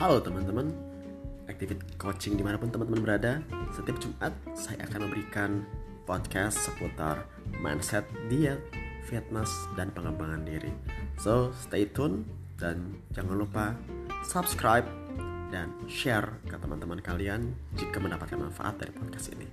Halo teman-teman, Activate Coaching di mana pun teman-teman berada Setiap Jumat saya akan memberikan podcast seputar mindset, diet, fitness, dan pengembangan diri. So stay tune dan jangan lupa subscribe dan share ke teman-teman kalian jika mendapatkan manfaat dari podcast ini.